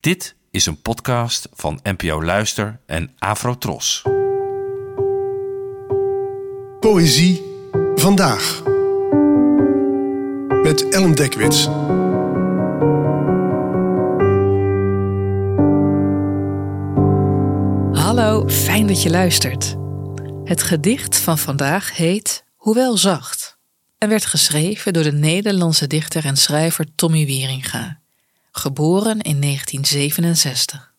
Dit is een podcast van NPO Luister en Afrotros. Poëzie vandaag. Met Ellen Dekwits. Hallo, fijn dat je luistert. Het gedicht van vandaag heet Hoewel zacht en werd geschreven door de Nederlandse dichter en schrijver Tommy Wieringa, geboren in 1967.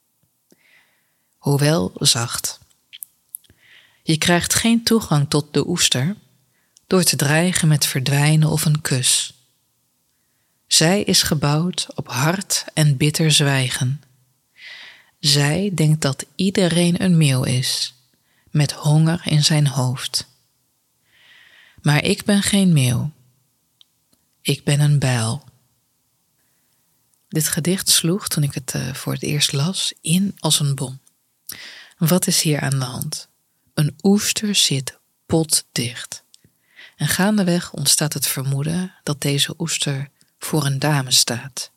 Hoewel zacht. Je krijgt geen toegang tot de oester door te dreigen met verdwijnen of een kus. Zij is gebouwd op hard en bitter zwijgen. Zij denkt dat iedereen een meeuw is, met honger in zijn hoofd. Maar ik ben geen meeuw. Ik ben een bijl. Dit gedicht sloeg, toen ik het uh, voor het eerst las, in als een bom. Wat is hier aan de hand? Een oester zit potdicht. En gaandeweg ontstaat het vermoeden dat deze oester voor een dame staat,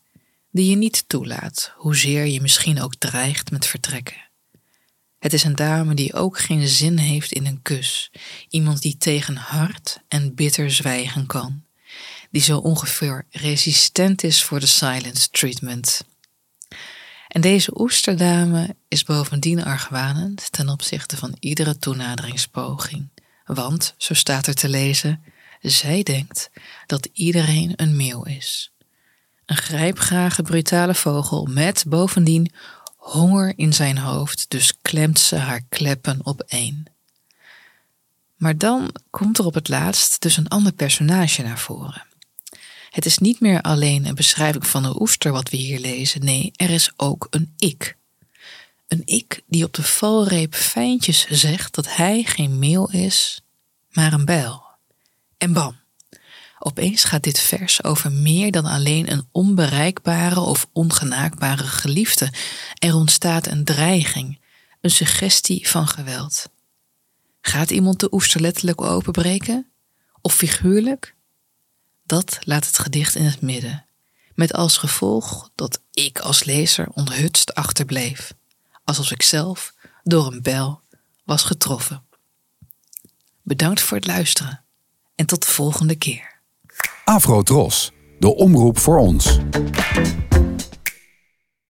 die je niet toelaat, hoezeer je misschien ook dreigt met vertrekken. Het is een dame die ook geen zin heeft in een kus, iemand die tegen hard en bitter zwijgen kan, die zo ongeveer resistent is voor de silence treatment. En deze oesterdame is bovendien argwanend ten opzichte van iedere toenaderingspoging, want, zo staat er te lezen, zij denkt dat iedereen een meeuw is. Een grijpgrage brutale vogel met bovendien honger in zijn hoofd, dus klemt ze haar kleppen opeen. Maar dan komt er op het laatst dus een ander personage naar voren. Het is niet meer alleen een beschrijving van een oester wat we hier lezen, nee, er is ook een ik. Een ik die op de valreep fijntjes zegt dat hij geen meel is, maar een bijl. En bam, Opeens gaat dit vers over meer dan alleen een onbereikbare of ongenaakbare geliefde. Er ontstaat een dreiging, een suggestie van geweld. Gaat iemand de oester letterlijk openbreken? Of figuurlijk? Dat laat het gedicht in het midden, met als gevolg dat ik als lezer onthutst achterbleef, alsof ik zelf door een bel was getroffen. Bedankt voor het luisteren en tot de volgende keer. Afro Tros, de omroep voor ons.